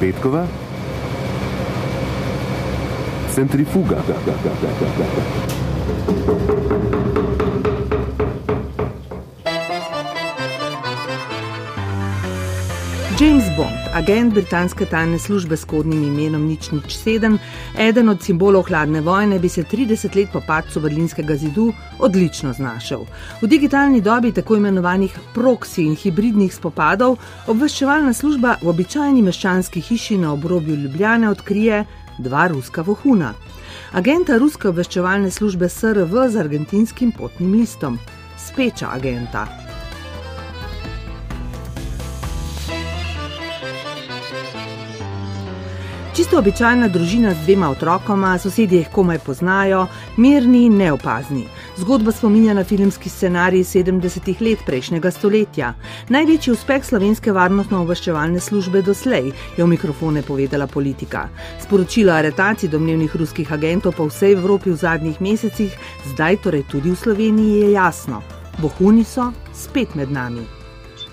Петкова. Центрифуга. Да, да, да, да, да, да. James Bond, agent britanske tajne službe s kodnim imenom Nič Nič 7, eden od simbolov hladne vojne, bi se 30 let po padcu Berlinskega zidu odlično znašel. V digitalni dobi tako imenovanih proksi in hibridnih spopadov obveščevalna služba v običajni meščanski hiši na obrobju Ljubljane odkrije dva ruska vohuna. Agenta ruske obveščevalne službe SRV z argentinskim potnim listom, speča agenta. Čisto običajna družina z dvema otrokoma, sosedje jih komaj poznajo, mirni in neopazni. Zgodba spominja na filmski scenarij 70-ih let prejšnjega stoletja. Največji uspeh slovenske varnostno-obveščevalne službe doslej je v mikrofone povedala politika. Sporočilo aretacij domnevnih ruskih agentov po vsej Evropi v zadnjih mesecih, zdaj torej tudi v Sloveniji, je jasno. Bohuni so spet med nami.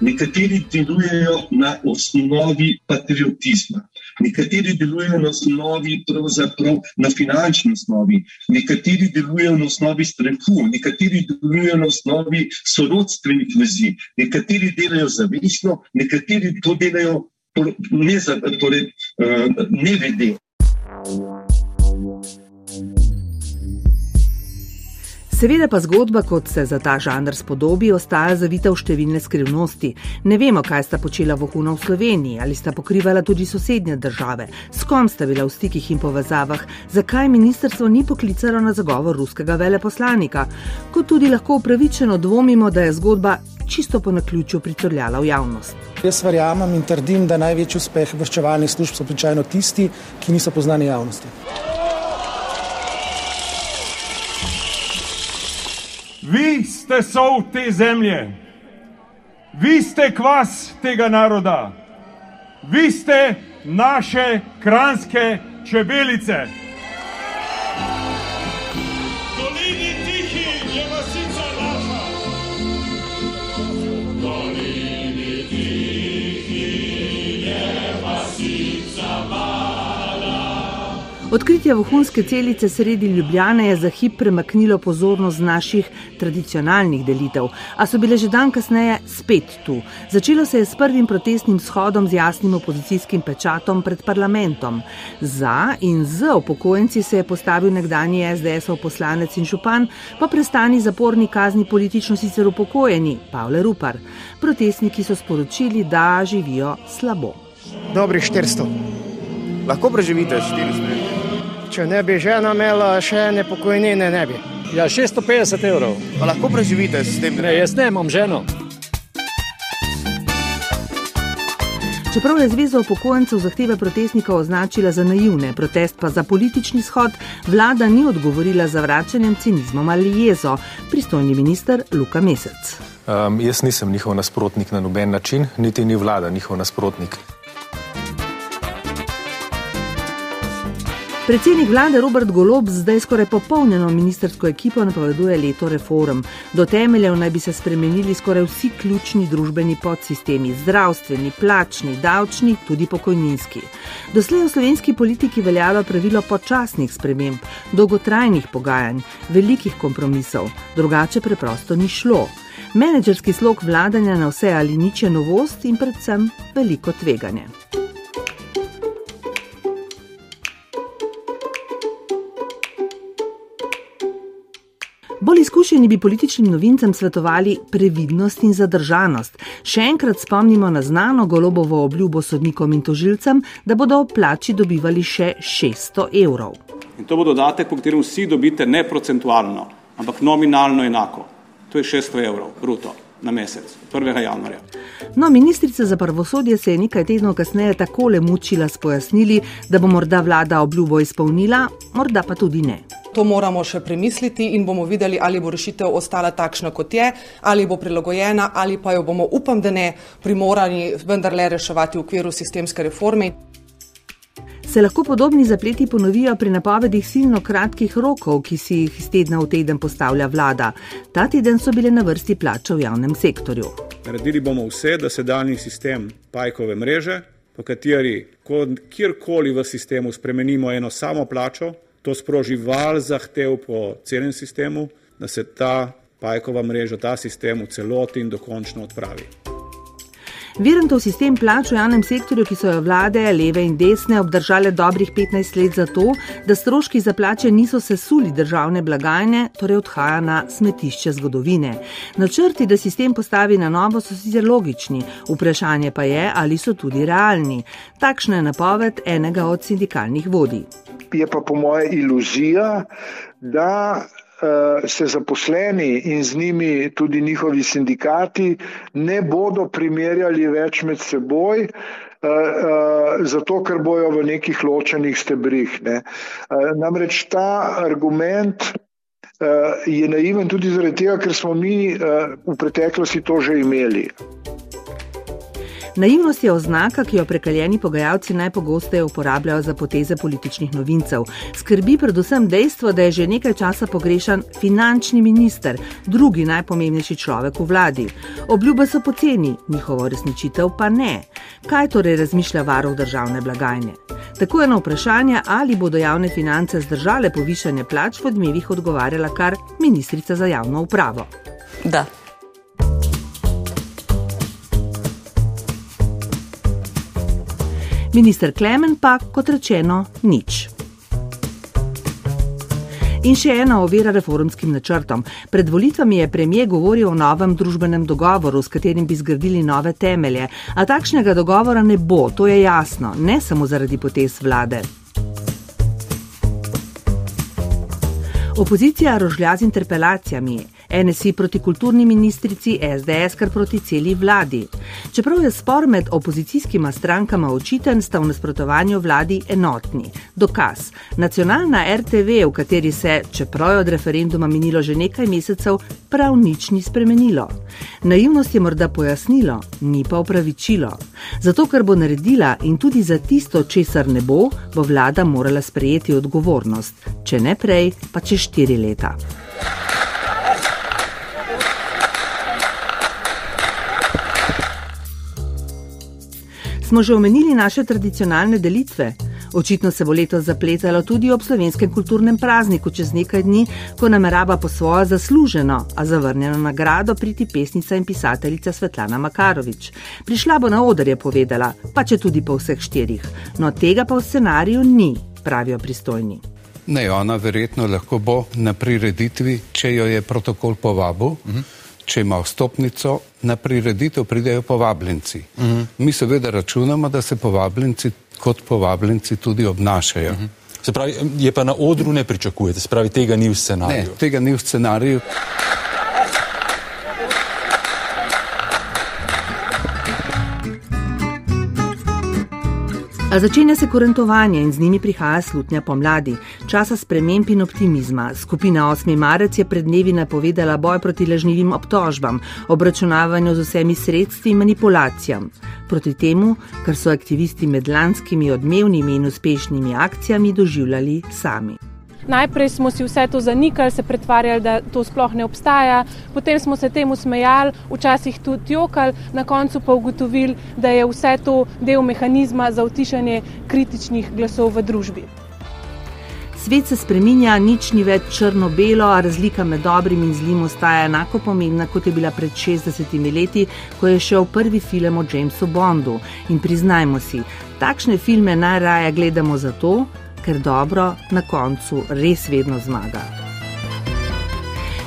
Nekateri delujejo na osnovi patriotizma nekateri delujejo na osnovi, pravzaprav na finančni osnovi, nekateri delujejo na osnovi strahu, nekateri delujejo na osnovi sorodstvenih vezi, nekateri delajo zavestno, nekateri to delajo ne, torej, uh, ne. Seveda pa zgodba, kot se za ta žanr spodobi, ostaja zavita v številne skrivnosti. Ne vemo, kaj sta počela vohuna v Sloveniji, ali sta pokrivala tudi sosednje države, s kom sta bila v stikih in povezavah, zakaj ministrstvo ni poklicalo na zagovor ruskega veleposlanika, kot tudi lahko upravičeno dvomimo, da je zgodba čisto po naključju pricrljala v javnost. Jaz verjamem in trdim, da največji uspeh vrščevalnih služb so običajno tisti, ki niso poznani javnosti. Vi ste sol te zemlje, vi ste kvas tega naroda, vi ste naše kranske čebelice. Odkritje vohunske celice sredi Ljubljane je za hip premaknilo pozornost naših tradicionalnih delitev, a so bile že dan kasneje spet tu. Začelo se je s prvim protestnim shodom z jasnim opozicijskim pečatom pred parlamentom. Za in z upokojenci se je postavil nekdani SDS-ov poslanec in župan, pa prestani zaporni kazni politično sicer upokojeni, Pavle Rupar. Protestniki so sporočili, da živijo slabo. Dobrih 400. Lahko preživite 400 če ne bi žena imela še ene pokojnine, ne bi. Ja, 650 evrov. Pa lahko preživite s tem? Ne, jaz ne imam ženo. Čeprav je Zveza upokojencev zahteve protestnikov označila za naivne, protest pa za politični shod, vlada ni odgovorila z vračanjem cinizmom ali jezo, pristojni minister Luka Mesec. Um, jaz nisem njihov nasprotnik na noben način, niti ni vlada njihov nasprotnik. Predsednik vlade Robert Golob zdaj skoraj popolnjeno ministersko ekipo napoveduje leto reform. Do temeljev naj bi se spremenili skoraj vsi ključni družbeni podsistemi: zdravstveni, plačni, davčni, tudi pokojninski. Doslej v slovenski politiki veljalo pravilo počasnih sprememb, dolgotrajnih pogajanj, velikih kompromisov, drugače preprosto ni šlo. Menedžerski slog vladanja na vse ali nič je novost in predvsem veliko tveganje. Bolj izkušeni bi političnim novincem svetovali previdnost in zadržanost. Še enkrat spomnimo na znano golobovo obljubo sodnikom in tožilcem, da bodo v plači dobivali še 600 evrov. In to bo dodatek, po katerem vsi dobite ne procentualno, ampak nominalno enako. To je 600 evrov bruto. Na mesec, 1. januarja. No, ministrica za pravosodje se je nekaj tednov kasneje takole mučila s pojasnili, da bo morda vlada obljubo izpolnila, morda pa tudi ne. To moramo še premisliti in bomo videli, ali bo rešitev ostala takšna, kot je, ali bo prilagojena, ali pa jo bomo, upam, da ne, primorani vendarle reševati v okviru sistemske reforme. Se lahko podobni zapleti ponovijo pri napovedih silno kratkih rokov, ki si jih iz tedna v teden postavlja vlada. Ta teden so bile na vrsti plače v javnem sektorju. Naredili bomo vse, da se daljni sistem pajkove mreže po kateri kjerkoli v sistemu spremenimo eno samo plačo, to sproži val zahtev po celem sistemu, da se ta pajkova mreža, ta sistem v celoti in dokončno odpravi. Virantov sistem plač v javnem sektorju, ki so jo vlade, leve in desne, obdržale dobrih 15 let zato, da stroški za plače niso sesuli državne blagajne, torej odhaja na smetišče zgodovine. Načrti, da sistem postavi na novo, so sicer logični, vprašanje pa je, ali so tudi realni. Takšna je napoved enega od sindikalnih vodij. Je pa po moje iluzija, da se zaposleni in z njimi tudi njihovi sindikati ne bodo primerjali več med seboj, eh, eh, zato ker bojo v nekih ločenih stebrih. Ne. Namreč ta argument je naiven tudi zaradi tega, ker smo mi v preteklosti to že imeli. Naivnost je oznaka, ki jo prekaljeni pogajalci najpogosteje uporabljajo za poteze političnih novincev. Skrbi predvsem dejstvo, da je že nekaj časa pogrešan finančni minister, drugi najpomembnejši človek v vladi. Obljube so poceni, njihovo resničitev pa ne. Kaj torej razmišlja varuh državne blagajne? Tako je na vprašanje, ali bodo javne finance zdržale povišanje plač, v odmevih odgovarjala kar ministrica za javno upravo. Da. Minister Klemen pa, kot rečeno, nič. In še ena ovira reformskim načrtom. Pred volitvami je premijer govoril o novem družbenem dogovoru, s katerim bi zgradili nove temelje. A takšnega dogovora ne bo, to je jasno, ne samo zaradi potez vlade. Opozicija rožlja z interpelacijami. NSI proti kulturni ministrici, SDS kar proti celi vladi. Čeprav je spor med opozicijskima strankama očiten, sta v nasprotovanju vladi enotni. Dokaz. Nacionalna RTV, v kateri se, čeprav je od referenduma minilo že nekaj mesecev, prav nič ni spremenilo. Naivnost je morda pojasnilo, ni pa upravičilo. Zato, ker bo naredila in tudi za tisto, česar ne bo, bo vlada morala sprejeti odgovornost. Če ne prej, pa čez štiri leta. Smo že omenili naše tradicionalne delitve? Očitno se bo letos zapletalo tudi ob slovenskem kulturnem prazniku čez nekaj dni, ko namerava po svojo zasluženo, a zavrnjeno nagrado priti pesnica in pisateljica Svetlana Makarovič. Prišla bo na oder, je povedala, pa če tudi po vseh štirih. No, tega pa v scenariju ni, pravijo pristojni. Ne, ona verjetno lahko bo na prireditvi, če jo je protokol povabil. Mhm. Če ima vstopnico, na prireditev pridejo povabljenci. Uh. -huh. Mi seveda računamo, da se povabljenci kot povabljenci tudi obnašajo. Uh. -huh. Se pravi, je pa na odru ne pričakujete, se pravi, tega ni v scenariju. Ne, tega ni v scenariju. A začenja se korentovanje in z njimi prihaja slutnja pomladi, časa sprememb in optimizma. Skupina 8. marec je pred dnevi napovedala boj proti lažnivim obtožbam, obračunavanju z vsemi sredstvi in manipulacijam. Proti temu, kar so aktivisti med lanskimi odmevnimi in uspešnimi akcijami doživljali sami. Najprej smo si vse to zanikali, se pretvarjali, da to sploh ne obstaja, potem smo se temu smejali, včasih tudi jokali, na koncu pa ugotovili, da je vse to del mehanizma za utišanje kritičnih glasov v družbi. Svet se spreminja, nič ni več črno-belo, a razlika med dobrim in zlim ostaja enako pomembna, kot je bila pred 60 leti, ko je šel prvi film o Jamesu Bondu. In priznajmo si, takšne filme najraje gledamo zato, ker dobro na koncu res vedno zmaga.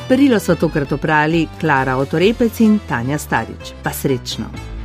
Perilo so tokrat oprali Klara Otorepec in Tanja Starič. Pa srečno!